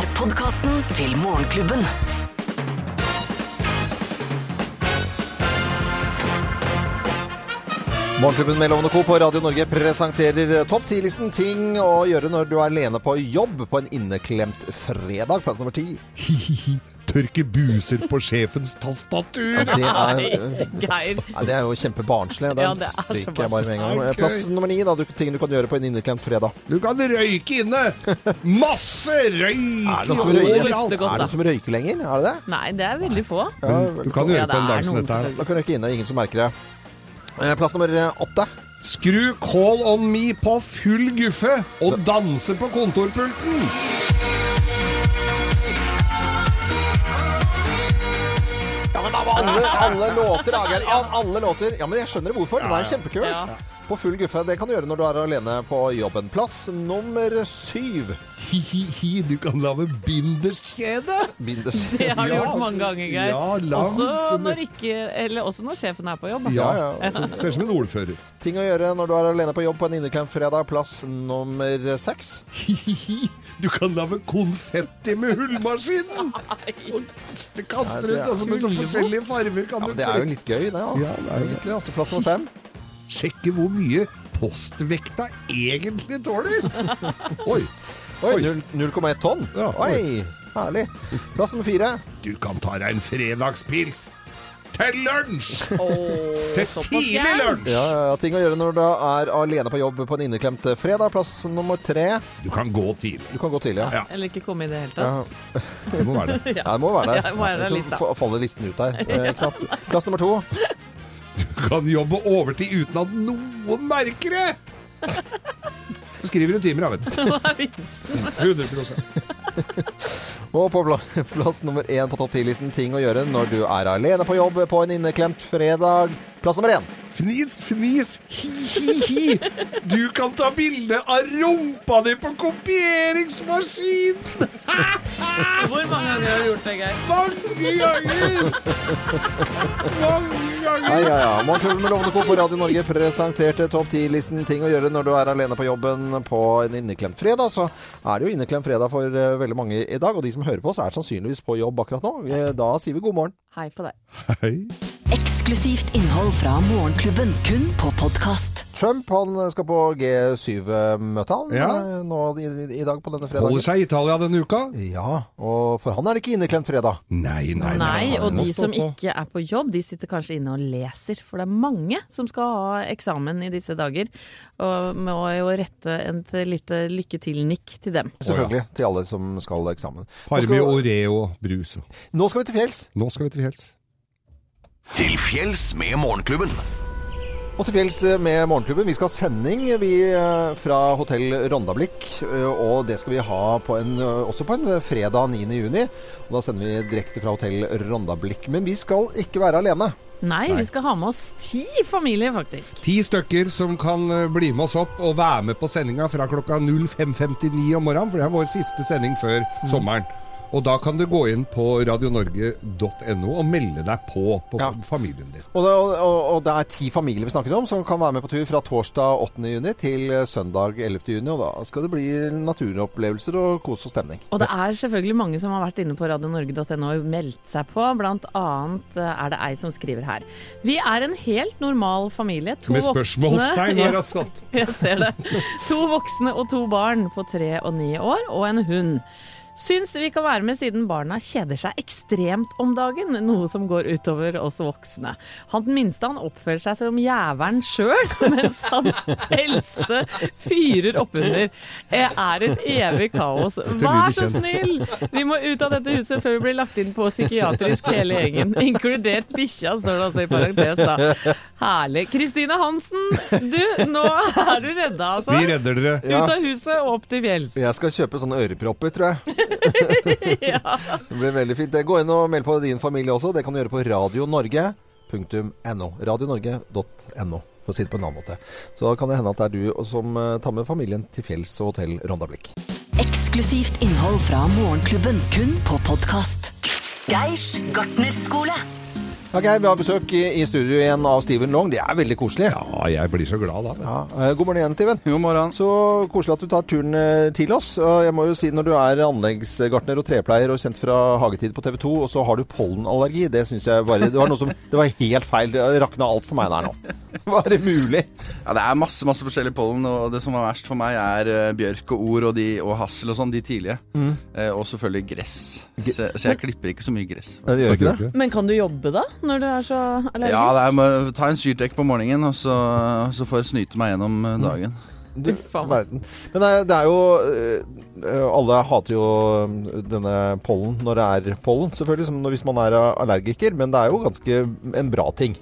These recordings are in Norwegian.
er podkasten til Morgenklubben. Morgenklubben med Lovende Co. på Radio Norge presenterer topp 10-listen ting å gjøre når du er alene på jobb på en inneklemt fredag. Plass nummer ti. Hihihi. Tørke buser på sjefens tastatur. Ja, det er, ja, det er jo kjempebarnslig. Den Ja, det er så stryker jeg bare med en gang. Plass nummer ni. Da, du, ting du kan gjøre på en inneklemt fredag. Du kan røyke inne! Masse røyk Er det noen som er noen som røyker lenger? Er det det? Nei, det er veldig få. Ja, Du kan røyke Ja, på en dag som dette her. Da kan du røyke inne, ingen som merker det. Eh, Plass nummer åtte. Skru Call on me på full guffe og danse på kontorpulten. Ja, men da var alle, alle låter, Ager. Al- Alle låter. Ja, men jeg skjønner hvorfor. Den er kjempekul. Ja. På full guffe. Det kan du gjøre når du er alene på jobben. Plass nummer syv. Hihihi, du kan lage binderskjede. Binderskjede. Det har du Ja. gjort mange ganger, Geir. Ja, langt, også, når ikke, eller også når sjefen er på jobb. Ja, Ja, Altså, Ser ut som en ordfører. Ting å gjøre når du er alene på jobb på en inneklemt fredag. Plass nummer seks. Hihihi, du kan lage konfetti med hullmaskinen. Og kaste kaster Nei, det ut er altså, med så forskjellige farger. Kan Ja, du men det er jo litt gøy, det. Ja. Ja, det er jo. Egentlig. Altså, plass nummer fem. Sjekke hvor mye postvekta egentlig tåler. Oi. Oi, 0,1 tonn. Ja, Oi, herlig. Plass nummer fire. Du kan ta deg en fredagspils til lunsj! Oh, Til tidlig lunsj! Ja, ja, ja, ting å gjøre når du er alene på jobb på en inneklemt fredag. Plass nummer tre. Du kan gå tidlig. Du kan gå tidlig, ja. Ja. Eller ikke komme i det hele Ja, tatt. Det må være det. ja det må være der. Ja, det må være der Så litt, da. fa- faller listen ut der. eh, Ikke sant? Plass nummer to. Du kan jobbe overtid uten at noen merker det! Så skriver du timer, da, vet du. 100 Og på pla- plass nummer én på topp 10-listen ting å gjøre når du er alene på jobb på en inneklemt fredag. Plass nummer én. Fnis, fnis, hi-hi-hi. Du kan ta bilde av rumpa di på kopieringsmaskinen! Hvor mange ganger har du gjort det, Geir? Mange ganger! Mange ganger! ja, ja. Morgenklubben med Lovende Co. på Radio Norge presenterte topp 10-listen ting å gjøre når du er alene på jobben på en inneklemt fredag. Så er det jo inneklemt fredag for eh, veldig mange i dag. Og de som hører på oss, er sannsynligvis på jobb akkurat nå. Eh, Da sier vi god morgen. Hei på deg. Hei. Eksklusivt innhold fra Morgenklubben, kun på podkast. Trump han skal på G7-møte Ja. nå i, i dag på denne Holder fredagen. seg i Italia denne uka? Ja, og for han er det ikke inneklemt fredag. Nei, nei, Nei, og de som ikke er på jobb, de sitter kanskje inne og leser. For det er mange som skal ha eksamen i disse dager. Og må jo rette et lite lykke til-nikk til dem. Selvfølgelig. Til alle som skal ha eksamen. Parmi Farme Oreo brus. nå skal vi til fjells. Nå skal vi til fjells. Til fjells med Morgenklubben. Og til fjells med Morgenklubben. Vi skal ha sending vi, eh, fra hotell Rondablikk. eh, Og det skal vi ha på en, eh, også på en fredag 9. juni. Og da sender vi direkte fra hotell Rondablikk. Men vi skal ikke være alene. Nei, Nei. vi skal ha med oss ti familier, faktisk. Ti stykker som kan eh, bli med oss opp og være med på sendinga fra klokka 05.59 om morgenen, for det er vår siste sending før sommeren. Og da kan du gå inn på radionorge.no og melde deg på på Ja. familien din. Og det, og, og det er ti familier vi snakker om som kan være med på tur fra torsdag 8. juni til eh, søndag 11. juni. Og da skal det bli naturopplevelser og kos og stemning. Og det er selvfølgelig mange som har vært inne på radionorge.no og meldt seg på. Blant annet eh, er det ei som skriver her. Vi er en helt normal familie. To Med spørsmålstegn har jeg satt. jeg ser det. To voksne og to barn på tre og ni år, og en hund. Syns vi kan være med siden barna kjeder seg ekstremt om dagen, noe som går utover oss voksne. Han minste han oppfører seg som jævelen sjøl, mens han eldste fyrer oppunder. Det er et evig kaos. Vær så snill! Vi må ut av dette huset før vi blir lagt inn på psykiatrisk hele gjengen. Inkludert bikkja, står det altså i parentes, da. Herlig. Kristine Hansen, du, nå er du redda, altså. Vi redder dere. Ja. Ut av huset og opp til fjells. Jeg skal kjøpe sånne ørepropper, tror jeg. Ja. Det blir veldig fint. Gå inn og meld på din familie også. Det kan du gjøre på radionorge.no. Radionorge.no, for å si det på en annen måte. Så kan det hende at det er du som eh, tar med familien til fjells og hotell Rondablikk. Eksklusivt innhold fra Morgenklubben, kun på podkast. Geirs gartnerskole. Ok, Vi har besøk i, i studio igjen av Steven Long. Det er veldig koselig. Ja, jeg blir så glad da. Ja, eh, God morgen igjen, Steven. God morgen. Så koselig at du tar turen eh, til oss. Og jeg må jo si Når du er anleggsgartner og trepleier og kjent fra Hagetid på TV 2, og så har du pollenallergi, det syns jeg bare Det var noe som Det var helt feil. Det rakna alt for meg der nå. Var det mulig? Ja, Det er masse masse forskjellig pollen, og det som var verst for meg, er eh, bjørk og or og, de, og hassel og sånn, de tidlige. Mm. og selvfølgelig gress. Så, så jeg klipper ikke så mye gress. Det gjør ikke det. Men kan du jobbe da, når du er så allergisk? Ja, det er med, ta en syrtek på morgenen, og så, så får jeg snyte meg gjennom eh, dagen. Du, verden. Men det er, det er jo eh, Alle hater jo eh, denne pollen når det er pollen, selvfølgelig, som hvis man er allergiker. Men det er jo ganske en bra ting.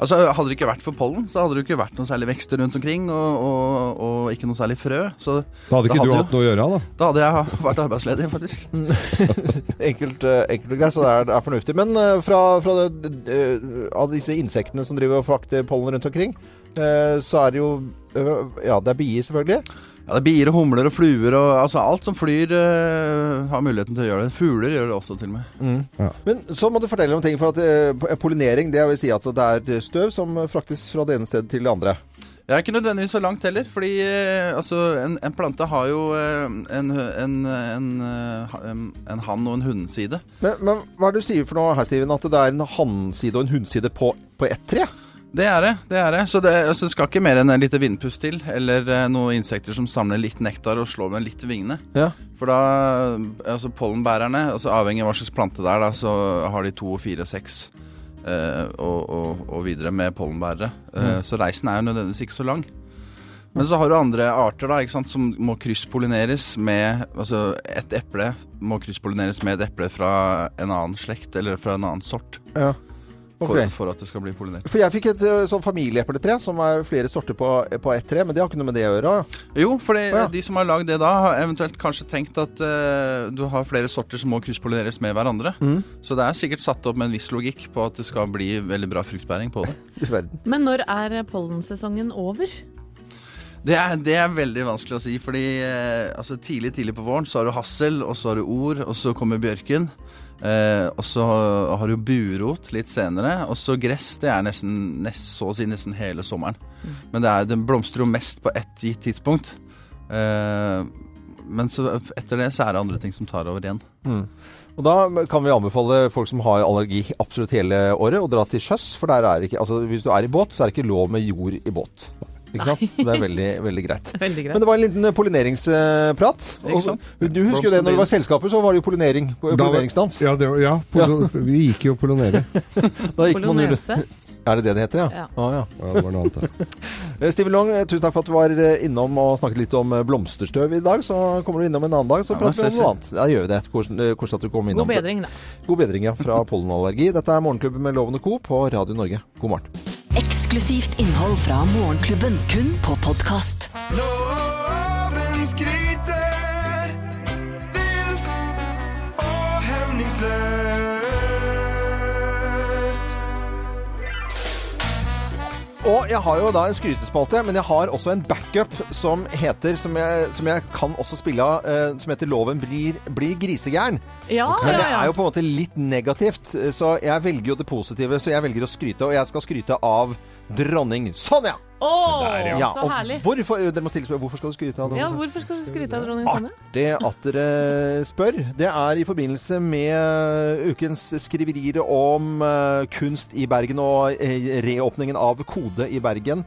Altså, Hadde det ikke vært for pollen, så hadde det ikke vært noen særlig vekster rundt omkring, og, og, og ikke noe særlig frø. Så Da hadde ikke Da du hadde hatt noe å gjøre da. da hadde jeg vært arbeidsledig, faktisk. Enkelt, eh, enkelt og greit, så det er, det er fornuftig. Men eh, fra, fra det, eh, av disse insektene som driver og frakter pollen rundt omkring, eh, så er det jo Ja, det er bier, selvfølgelig. Ja, det er bier og humler og fluer og altså alt som flyr, uh, har muligheten til å gjøre det. Fugler gjør det også, til og med. Men så må du fortelle om ting. For at uh, pollinering, det vil si at det er støv som fraktes fra det ene stedet til det andre. Det er ikke nødvendigvis så langt heller, fordi eh, altså, en, en plante har jo en, en, en, en, en hann- og en hunnside. Men, men hva er det du sier for noe her, Steven? At det er en hannside og en hunnside på, på ett tre? Det er det. det er det. Så det, altså, det skal ikke mer enn et lite vindpust til, eller eh, noen insekter som samler litt nektar og slår med litt vingene. Ja. For da, altså pollenbærerne, altså avhengig av hva slags plante det er, da, så har de to, fire, seks eh, og, og, og videre med pollenbærere. Eh, Så reisen er jo nødvendigvis ikke så lang. Men så har du andre arter da, ikke sant, som må krysspollineres med Altså et eple må krysspollineres med et eple fra en annen slekt eller fra en annen sort. Ja. For, okay. for at det skal bli pollinert. For jeg fikk et eh, sånn familieepletre som er flere sorter på, på ett tre, men det har ikke noe med det å gjøre. Jo, for oh, ja. de som har lagd det da, har eventuelt kanskje tenkt at uh, du har flere sorter som må krysspollineres med hverandre. Mm. Så det er sikkert satt opp med en viss logikk på at det skal bli veldig bra fruktbæring på det. Men når er pollensesongen over? Det er, det er veldig vanskelig å si, fordi eh, altså, tidlig tidlig på våren så har du hassel, og så har du or, og så kommer bjørken. Eh, og så har du burot litt senere, og så gress. Det er nesten, nest, så å si nesten hele sommeren. Men det er, den blomstrer jo mest på ett gitt tidspunkt. Eh, men så etter det så er det andre ting som tar over igjen. Og da kan vi anbefale folk som har allergi absolutt hele året, å dra til sjøs. For der er ikke Altså hvis du er i båt, så er det ikke lov med jord i båt. Ikke sant? Så det er veldig, veldig greit. Veldig greit. Men det var en liten eh, pollineringsprat. Ikke Og så- Du husker jo det når det var selskapet, så var det jo pollinering. Pollineringsdans. Ja, det, var- ja, polo, vi gikk jo pollinere. Da gikk man jo- Er det det det heter, ja? Ja. Ah, ja. Ja, det var noe annet. ja. Eh, Steven Long, eh, tusen takk for at du var innom og snakket litt om blomsterstøv i dag. Så kommer du innom en annen dag, så Ja, prater vi om noe annet. Da gjør vi det. Koselig at du kom innom. God bedring, da. God bedring, ja. Fra pollenallergi. Dette er Morgenklubben med Lovende og Co. på Radio Norge. God morgen. Eksklusivt innhold fra Morgenklubben, kun på podkast. Og jeg har jo da en skrytespalte, men jeg har også en backup som heter Som jeg, som jeg kan også spille av, eh, som heter 'Loven blir, blir grisegæren'. Ja, Men det er jo på en måte litt negativt, så jeg velger jo det positive. Så jeg velger å skryte, og jeg skal skryte av dronning Sonja. Å, Ja, så herlig. Hvorfor, dere må stille spørsmål, hvorfor skal du skryte av dronning Ja, Sonja? hvorfor skal du skryte av dronning Sonja? Artig at dere spør. Det er i forbindelse med ukens skriverier om eh, kunst i Bergen og eh, reåpningen av Kode i Bergen.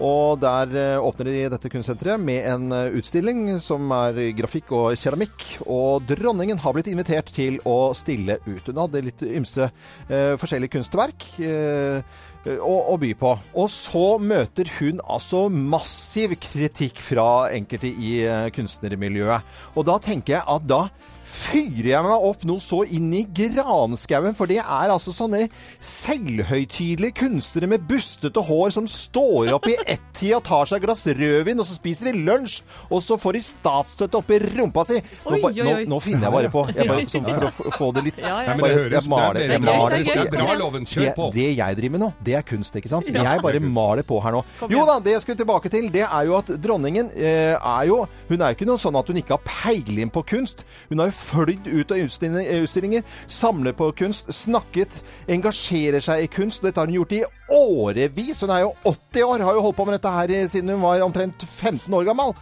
Og der eh, åpner de dette kunstsenteret med en eh, utstilling som er grafikk og keramikk. Og dronningen har blitt invitert til å stille ut. Hun hadde litt ymse eh, forskjellige kunstverk. eh, å, å by på. Og så møter hun altså massiv kritikk fra enkelte i eh, kunstnermiljøet. Og da tenker jeg at da fyrer jeg meg opp noe så inn i granskauen, for det er altså sånne selvhøytidelige kunstnere med bustete hår som står opp i ett-tida tar seg et glass rødvin, og så spiser de lunsj, og så får de statsstøtte oppi rumpa si. Nå, Oi, ba- oi, nå, nå finner jeg bare på, jeg bare, som for å få- det litt Ja, ja. Nei, men Bare- det høres jeg maler- det er jeg maler- Det er bra, Loven. Kjør det, på. det jeg driver med nå, det er kunst, ikke sant? Jeg bare maler på her nå. Jo da, det jeg skulle tilbake til, det er jo at dronningen eh, er jo Hun er jo ikke noe sånn at hun ikke har peiling på kunst. Hun har jo flydd ut av utstillinger, samler på kunst, snakket, engasjerer seg i kunst. Dette har hun gjort i årevis. Hun er jo 80 år, har jo holdt på med dette her siden hun var omtrent 15 år gammel.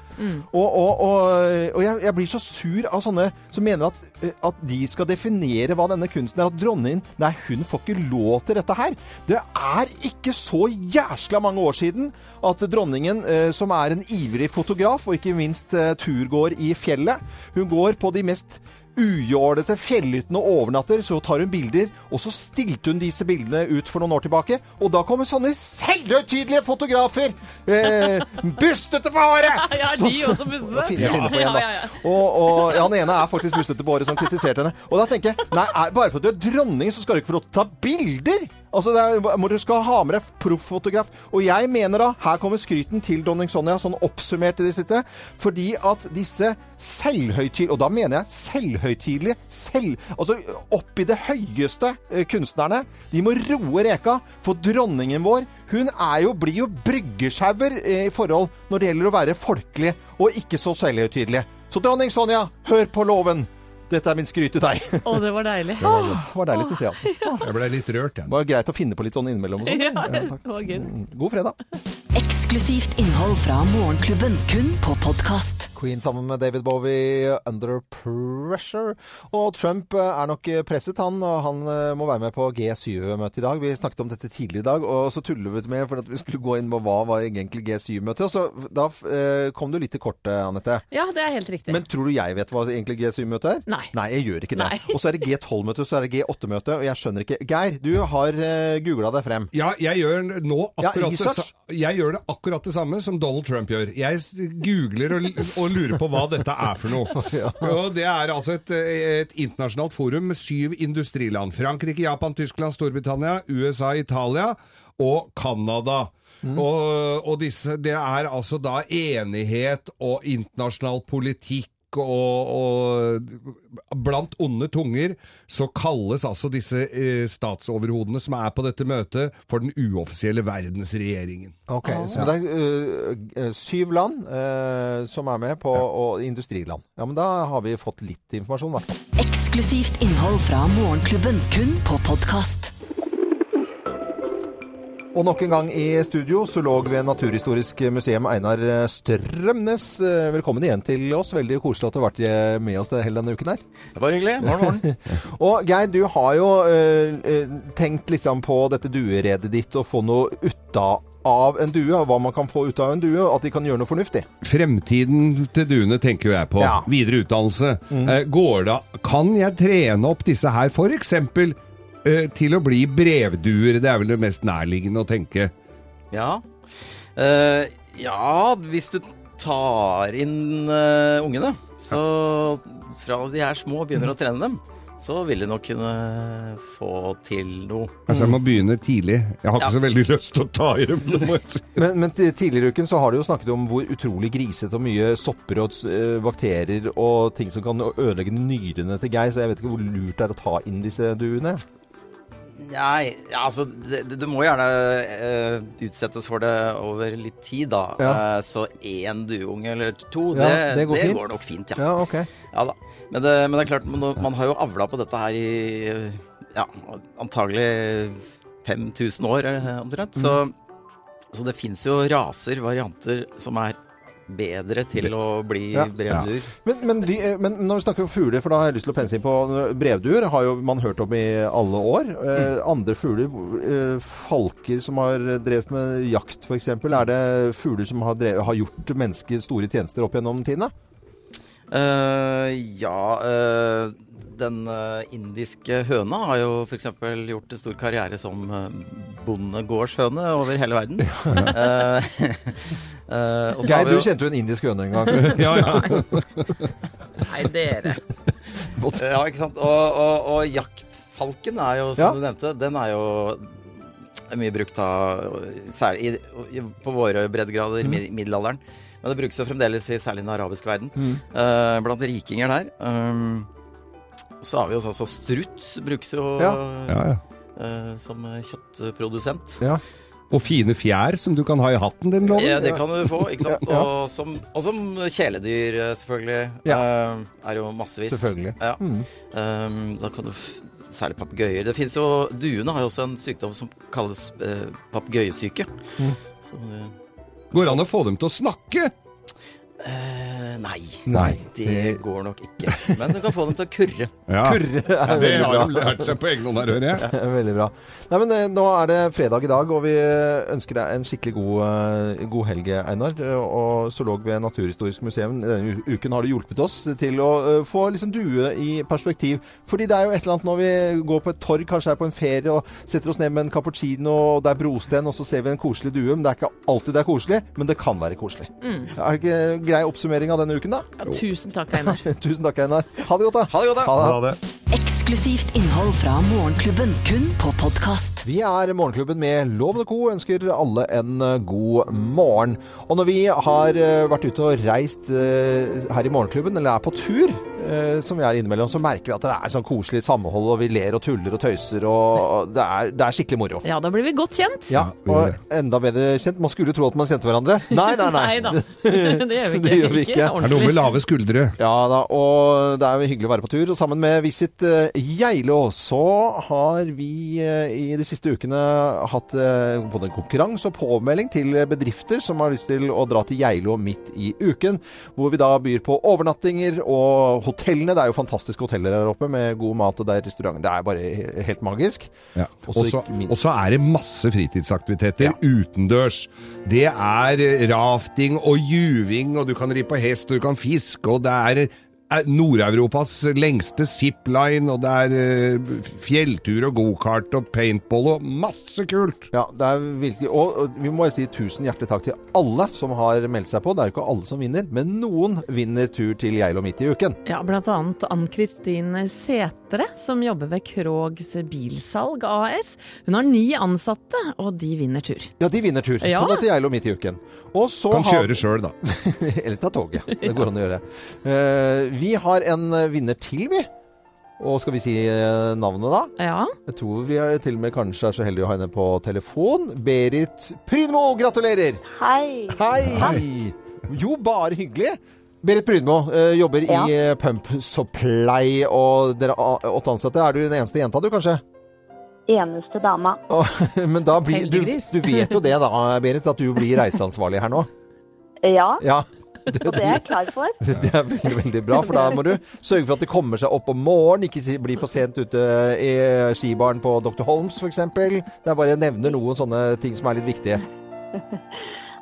Og, og, og, og jeg, jeg blir så sur av sånne som mener at, at de skal definere hva denne kunsten er. At dronningen Nei, hun får ikke lov til dette her. Det er ikke så jæsla mange år siden at dronningen, eh, som er en ivrig fotograf, og ikke minst eh, turgåer i fjellet, hun går på de mest ujålete fjellhyttene og overnatter, så tar hun bilder, og så stilte hun disse bildene ut for noen år tilbake, og da kommer sånne selvhøytidelige fotografer! Eh, bustete på håret! Ja, de også bustete? Finner finner på igjen, da. Og, og ja, han ene er faktisk bustete på håret som kritiserte henne. Og da tenker jeg, nei, bare for at du er dronning, så skal du ikke få lov til å ta bilder! Altså, er, må du skal ha med deg profffotograf. Og jeg mener da, her kommer skryten til dronning Sonja, sånn oppsummert i det sitte, fordi at disse selvhøytidelige, og da mener jeg selvhøytidelige, selv, altså oppi det høyeste eh, kunstnerne, de må roe reka, for dronningen vår, hun er jo, blir jo bryggesjauer eh, i forhold når det gjelder å være folkelig og ikke så selvhøytidelig. Så dronning Sonja, hør på loven! Dette er min skryt til deg. Å, det var deilig. Det var deilig, syns jeg. Altså. Jeg ble litt rørt, jeg. Det var greit å finne på litt sånn innimellom. Og sånn. Ja, Ja, det var gøy. God fredag. Eksklusivt innhold fra Morgenklubben, kun på podkast. Queen sammen med David Bowie, 'Under Pressure'. Og Trump eh, er nok presset, han. Og han eh, må være med på G7-møtet i dag. Vi snakket om dette tidligere i dag, og så tuller vi med for at vi skulle gå inn på hva var egentlig G7-møtet. Og så da eh, kom du litt til kortet, Anette. Ja, det er helt riktig. Men tror du jeg vet hva egentlig G7-møtet er? Nei. Nei, jeg gjør ikke det. Og så er det G12-møte, så er det G8-møte, og jeg skjønner ikke. Geir, du har eh, googla deg frem. Ja, jeg gjør nå Ja, akkurat, det, research. jeg gjør det akkurat det samme som Donald Trump gjør. Jeg googler og, og lurer på hva dette er for noe. Og det er altså et, et internasjonalt forum med syv industriland. Frankrike, Japan, Tyskland, Storbritannia, USA, Italia og Canada. Og, og disse, det er altså da enighet og internasjonal politikk og, og blant onde tunger så kalles altså disse eh, statsoverhodene som er på dette møtet, for den uoffisielle verdensregjeringen. Ok, Så det er øh, syv land uh, som er med på og industriland. Ja, men da har vi fått litt informasjon, i hvert fall. Eksklusivt innhold fra Morgenklubben, kun på podkast. Og nok en gang i studio, zoolog ved Naturhistorisk museum, Einar Strømnes. Eh, Velkommen igjen til oss. Veldig koselig at du har vært med oss hele denne uken her. Det var hyggelig. Morgen, morgen. Og Geir, du har jo øh, tenkt liksom på dette dueredet ditt og få noe ut av en due, hva man kan få ut av en due, at de kan gjøre noe fornuftig. Fremtiden til duene tenker jo jeg på. Ja. Videre utdannelse. Mm. går det Kan jeg trene opp disse her, for eksempel eh, til å bli brevduer? Det er vel det mest nærliggende å tenke. Ja. Uh, ja, hvis du tar inn uh, ungene, så fra de er små og begynner å trene dem, så vil de nok kunne få til noe. Altså Jeg må begynne tidlig. Jeg har ikke så veldig lyst til å ta i dem. det må jeg si. Men, men tidligere i uken så har du jo snakket om hvor utrolig grisete og mye sopper og bakterier og ting som kan ødelegge nyrene til Geir, så jeg vet ikke hvor lurt det er å ta inn disse duene. Nei, altså det, det- Du må gjerne uh, utsettes for det over litt tid, da. Ja. Uh, så én dueunge eller to, Ja, det, det går fint. går nok fint, ja. Ja, ok. Ja da. Men det, men det er klart, man, man har jo avla på dette her i ja, antagelig 5000 år omtrent. Mm. Så, så det fins jo raser, varianter, som er bedre til å bli Ja. brevduer. Men, men, de, eh, men når vi snakker om fugler, for da har jeg lyst til å pense inn på brevduer, har jo man hørt om i alle år. Eh, andre fugler, eh, falker som har drevet med jakt f.eks., er det fugler som har, drevet, har gjort mennesker store tjenester opp gjennom tidene? Uh, ja eh, Den eh, indiske høna har jo f.eks. gjort en stor karriere som uh, bondegårdshøne over hele verden. Ja. eh, har Geir, jo... du kjente jo en indisk høne en gang. Ja, ja. Nei, dere. Ja, ikke sant. Og, og, og jaktfalken er jo, som Ja. du nevnte, den er jo mye brukt av Særlig i, i, på våre breddegrader i middelalderen. Men det brukes jo fremdeles i særlig den arabiske verden. Eh, blant rikinger der. Um, så har vi også altså struts brukes jo Ja. ja, ja. eh, som kjøttprodusent. Ja. Og fine fjær som du kan ha i hatten din, Loven. Ja, det kan du få, ikke sant. Og som, og som kjæledyr, selvfølgelig. selvfølgelig. Uh, er jo massevis. Selvfølgelig. Ja. Um, da kan du f Særlig papegøyer. Det fins jo Duene har jo også en sykdom som kalles uh, papegøyesyke. Mm. eh, Går det an å få dem til å snakke? eh, nei. Nei, Det det- går nok ikke. Men du kan få dem til å kurre. Ja. Kurre er Ja, det har de lært seg på egen hånd her, hører jeg. Veldig bra. Nei, men eh, Nå er det fredag i dag, og vi ønsker deg en skikkelig god, eh, god helg, Einar. eh, Og zoolog ved Naturhistorisk museum. Denne uken har du hjulpet oss til å eh, få liksom due i perspektiv. Fordi det er jo et eller annet når vi går på et torg, kanskje er på en ferie, og setter oss ned med en cappuccino, og det er brosten, og så ser vi en koselig due. Men det er ikke alltid det er koselig, men det kan være koselig. Er det ikke grei oppsummering av denne uken, da? Ja, tusen takk, Einar. Tusen takk, Einar. Ha det godt, da. Ha det godt, da. Ha det. Eksklusivt innhold fra Morgenklubben, kun på podkast. Vi er Morgenklubben med Lovende og Co. ønsker alle en eh, god morgen. Og når vi har eh, vært ute og reist eh, her i Morgenklubben, eller er på tur, som vi er innimellom, så merker vi at det er sånn koselig samhold, og vi ler og tuller og tøyser, og det er, det er skikkelig moro. Ja, da blir vi godt kjent. Ja, og enda bedre kjent. Man skulle tro at man kjente hverandre. Nei, nei, nei. Nei da. Det gjør vi ikke. Det gjør vi ikke. Det er noe med lave skuldre. Ja da, og det er jo hyggelig å være på tur. Og sammen med Visit eh, Geilo så har vi eh, i de siste ukene hatt eh, både en konkurranse og påmelding til bedrifter som har lyst til å dra til Geilo midt i uken. Hvor vi da byr på overnattinger og hotellene. Det er jo fantastiske hoteller der oppe med god mat, og det er restauranter. Det er bare helt magisk. Ja. Og så- er det masse fritidsaktiviteter utendørs. Det er rafting og juving, og du kan ri på hest, og du kan fiske, og det er Nord-Europas lengste zipline, og det er eh, fjelltur og gokart og paintball og masse kult! Ja, det er virkelig Og, vi må si tusen hjertelig takk til alle som har meldt seg på. Det er jo ikke alle som vinner, men noen vinner tur til Geilo midt i uken. Ja, blant annet Ann-Kristin Setre, som jobber ved Krogs Bilsalg AS. Hun har ni ansatte, og de vinner tur. Ja, de vinner tur. Ja. Kan dra til Geilo midt i uken. Og så Kan kjøre sjøl, da. Eller ta toget. Det går an å gjøre. Eh, vi har en eh, vinner til, vi. Og skal vi si eh, navnet, da? Ja, Jeg tror vi er til og med kanskje er så heldige å ha henne på telefon. Berit Prydmo, gratulerer! Hei. Hei! Jo, bare hyggelig. Berit Brynmo eh, jobber Ja. i Pump Supply, og dere er åtte ansatte. Er du den eneste jenta, du, kanskje? Eneste dama. Oh, Men da blir du, du vet jo det da, Berit, at du blir reiseansvarlig her nå. Ja, Ja. Det, og det er jeg klar for. det er veldig, veldig bra, for da må du sørge for at det kommer seg opp om morgenen, ikke bli for sent ute i skibaren på Dr. Holms f.eks. Det er bare nevner noen sånne ting som er litt viktige.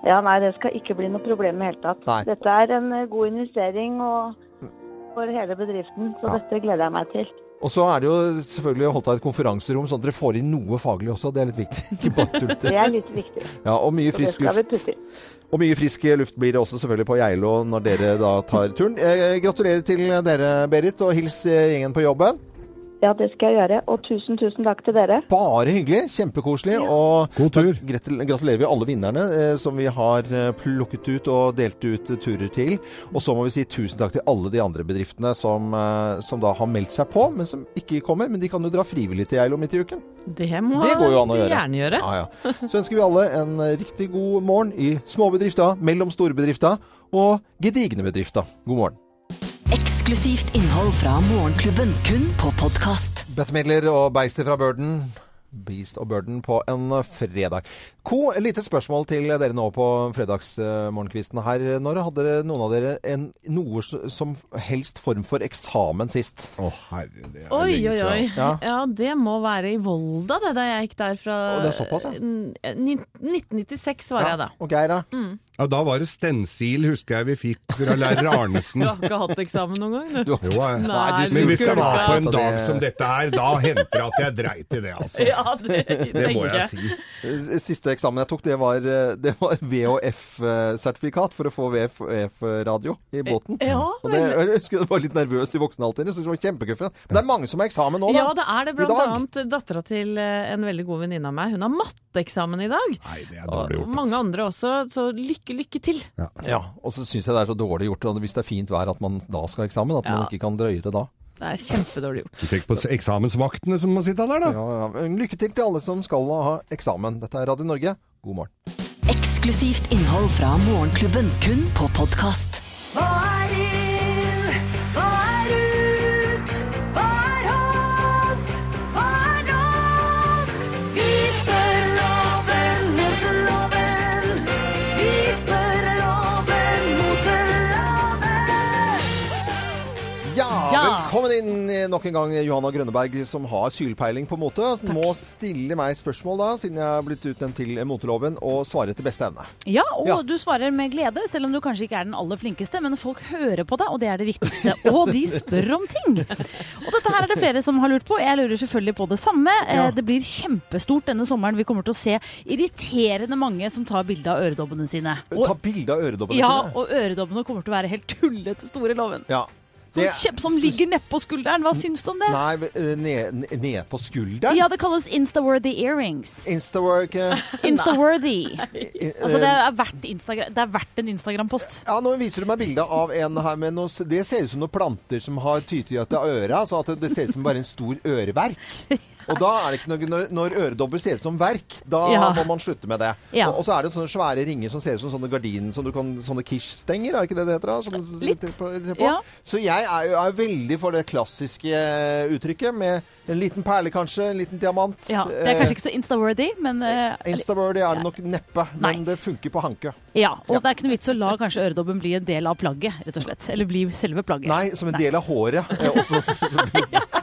Ja, nei, det skal ikke bli noe problem i det hele tatt. Nei. Dette er en eh, god investering og for hele bedriften, så Ja. dette gleder jeg meg til. Og så er det jo selvfølgelig å holde av et konferanserom, sånn at dere får inn noe faglig også. Det er litt viktig. Ikke bare tullete. Det er litt viktig. Ja, og mye frisk luft. Og mye frisk luft blir det også selvfølgelig på Geilo når dere da tar turen. Eh, gratulerer til dere, Berit, og hils eh, gjengen på jobben. Ja, det skal jeg gjøre. Og tusen, tusen takk til dere. Bare hyggelig. Kjempekoselig. Og God tur. gratulerer vi alle vinnerne eh, som vi har eh, plukket ut og delt ut eh, turer til. Og så må vi si tusen takk til alle de andre bedriftene som, eh, som da har meldt seg på, men som ikke kommer. Men de kan jo dra frivillig til Geilo midt i uken. det må Det går jo an å gjøre. gjerne gjøre. Ja, ja. Så ønsker vi alle en riktig god morgen i småbedrifta, mellom store bedrifter og gedigne bedrifter. God morgen. Eksklusivt innhold fra Morgenklubben, kun på podkast. Beth Midler og Beister fra Burden. Beast og Burden på en fredag. Co, et lite spørsmål til dere nå på fredagsmorgenkvisten her. Når hadde noen av dere en, noe som helst form for eksamen sist? Å, herre, det er Oi, lenge oi, siden, oi. altså. Ja. Ja, det må være i Volda, det, da jeg gikk der fra Å, det er såpass, ja. 1996 var jeg da. Og Geir, da? Ja, da var det stensil, husker jeg vi fikk fra lærer Arnesen. Du har ikke hatt eksamen noen gang, du? Jo, jeg- Nei, du Men hvis det var på en dag som dette her, da henter det at jeg dreit i det, altså. Ja, det, Det må jeg si. Eh, Siste eksamen jeg tok, det var, eh, det var VHF-sertifikat for å få VHF-radio i båten. Ja, og det, jeg husker jeg var litt nervøs i voksen alder, så det var kjempeguffent. Men det er mange som har eksamen nå, da. Ja, det er det. Blant annet dattera til eh, en veldig god venninne av meg. Hun har matteeksamen i dag. Nei, det er Og dårlig gjort. mange Altså. andre også, så lykke, lykke til. Ja, og så syns jeg det er så dårlig gjort hvis det er fint vær at man da skal ha eksamen, at man ikke kan drøye det da. Det er kjempedårlig gjort. Du tenker på eksamensvaktene som må sitte der, da. Ja, ja. Lykke til til alle som skal ha eksamen. Dette er Radio Norge. God morgen. Eksklusivt innhold fra Morgenklubben, kun på podkast. Hva nok en gang, Johanna Grønneberg, som har sylpeiling på mote. Som må stille meg spørsmål, da, siden jeg er blitt utnevnt til moteloven, og svare etter beste evne. Ja, og Ja. du svarer med glede, selv om du kanskje ikke er den aller flinkeste. Men folk hører på deg, og det er det viktigste. Og de spør om ting. Og dette her er det flere som har lurt på. Jeg lurer selvfølgelig på det samme. Ja. Eh, Det blir kjempestort denne sommeren. Vi kommer til å se irriterende mange som tar bilde av øredobbene sine. Ta bilde av øredobbene ja, sine. og øredobbene kommer til å være helt tullete store, Loven. Ja. Sånn kjempe som ligger nedpå skulderen. Hva syns du om det? Nei, eh, ned, ned- på skulderen? Ja, det kalles instaworthy earrings. Eh, Instaworthy. eh, Altså, det er verdt, Instagram, det er verdt en Instagram-post. Ja, Nå viser du meg bilde av en her med noe Det ser ut som noen planter som har tytet i øra. Så det ser ut som bare en stor øreverk. Og da er det ikke noe Når, når øredobber ser ut som verk, da Ja. må man slutte med det. Ja. Og, og så er det sånne svære ringer som ser ut som sånne gardiner som du kan Sånne Kish-stenger, er det ikke det det heter? da? Som, Litt. på, på. Ja. Så jeg er er veldig for det klassiske eh, uttrykket med en liten perle, kanskje. En liten diamant. Ja, det er kanskje ikke så Insta-worthy, men Insta-worthy er det nok neppe, Nei. men det funker på hanke. Ja, og Ja. det er ikke noe vits å la kanskje øredobben bli en del av plagget, rett og slett. Eller bli selve plagget. Nei, som en del av håret. Eh, også,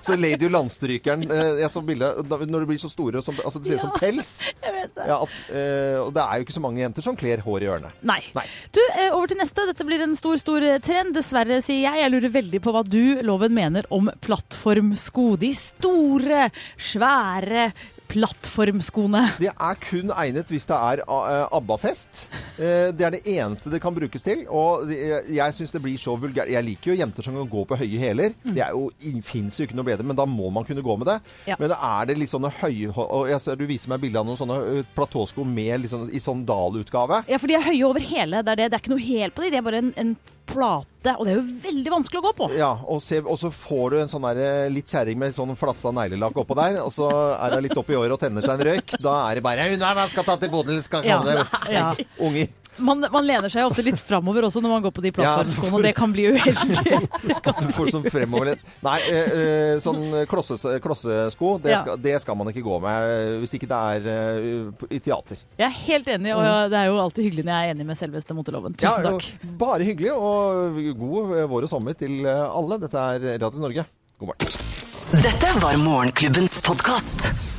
så Lady Landstrykeren eh, Jeg så bildet når de blir så store som, altså Det ser ut som pels. Jeg vet det. Ja, at, eh, og det er jo ikke så mange jenter som kler hår i ørene. Nei. Nei. Du, over til neste. Dette blir en stor, stor trend. Dessverre, sier jeg. Jeg lurer veldig på hva du, Loven, mener om plattformsko. De store, svære plattformskoene. Det er kun egnet hvis det er eh, ABBA-fest. Eh, det er det eneste det kan brukes til. Og jeg syns det blir så vulgært. Jeg liker jo jenter som kan gå på høye hæler. Det er jo, fins jo ikke noe bedre, men da må man kunne gå med det. Ja. Men er det litt sånne høye og jeg ser Du viser meg bilde av noen sånne eh, platåsko med liksom, i Dahl-utgave. Ja, for de er høye over hele. Det er, det. det er ikke noe hæl på de, de er bare en, en plate. Og det er jo veldig vanskelig å gå på. Ja, og, se, og så får du en sånn der, eh, litt kjerring med sånn flassa neglelakk oppå der, og så er hun litt oppi året og tenner seg en røyk. Da er det bare Hun skal ta til Bodil, skal Ja, deg ja. unger. Man, man lener seg ofte litt framover også når man går på de plattformskoene, ja, og det kan bli uheldig. At du får sånn fremoverlent Nei, eh, eh, sånn klosses, klossesko, det, Ja. skal, det skal man ikke gå med eh, hvis ikke det er i teater. Jeg er helt enig, og det er jo alltid hyggelig når jeg er enig med selveste moteloven. Ja, Tusen takk. bare hyggelig, og god vår og sommer til alle. Dette er Radio Norge. God morgen. Dette var Morgenklubbens podkast.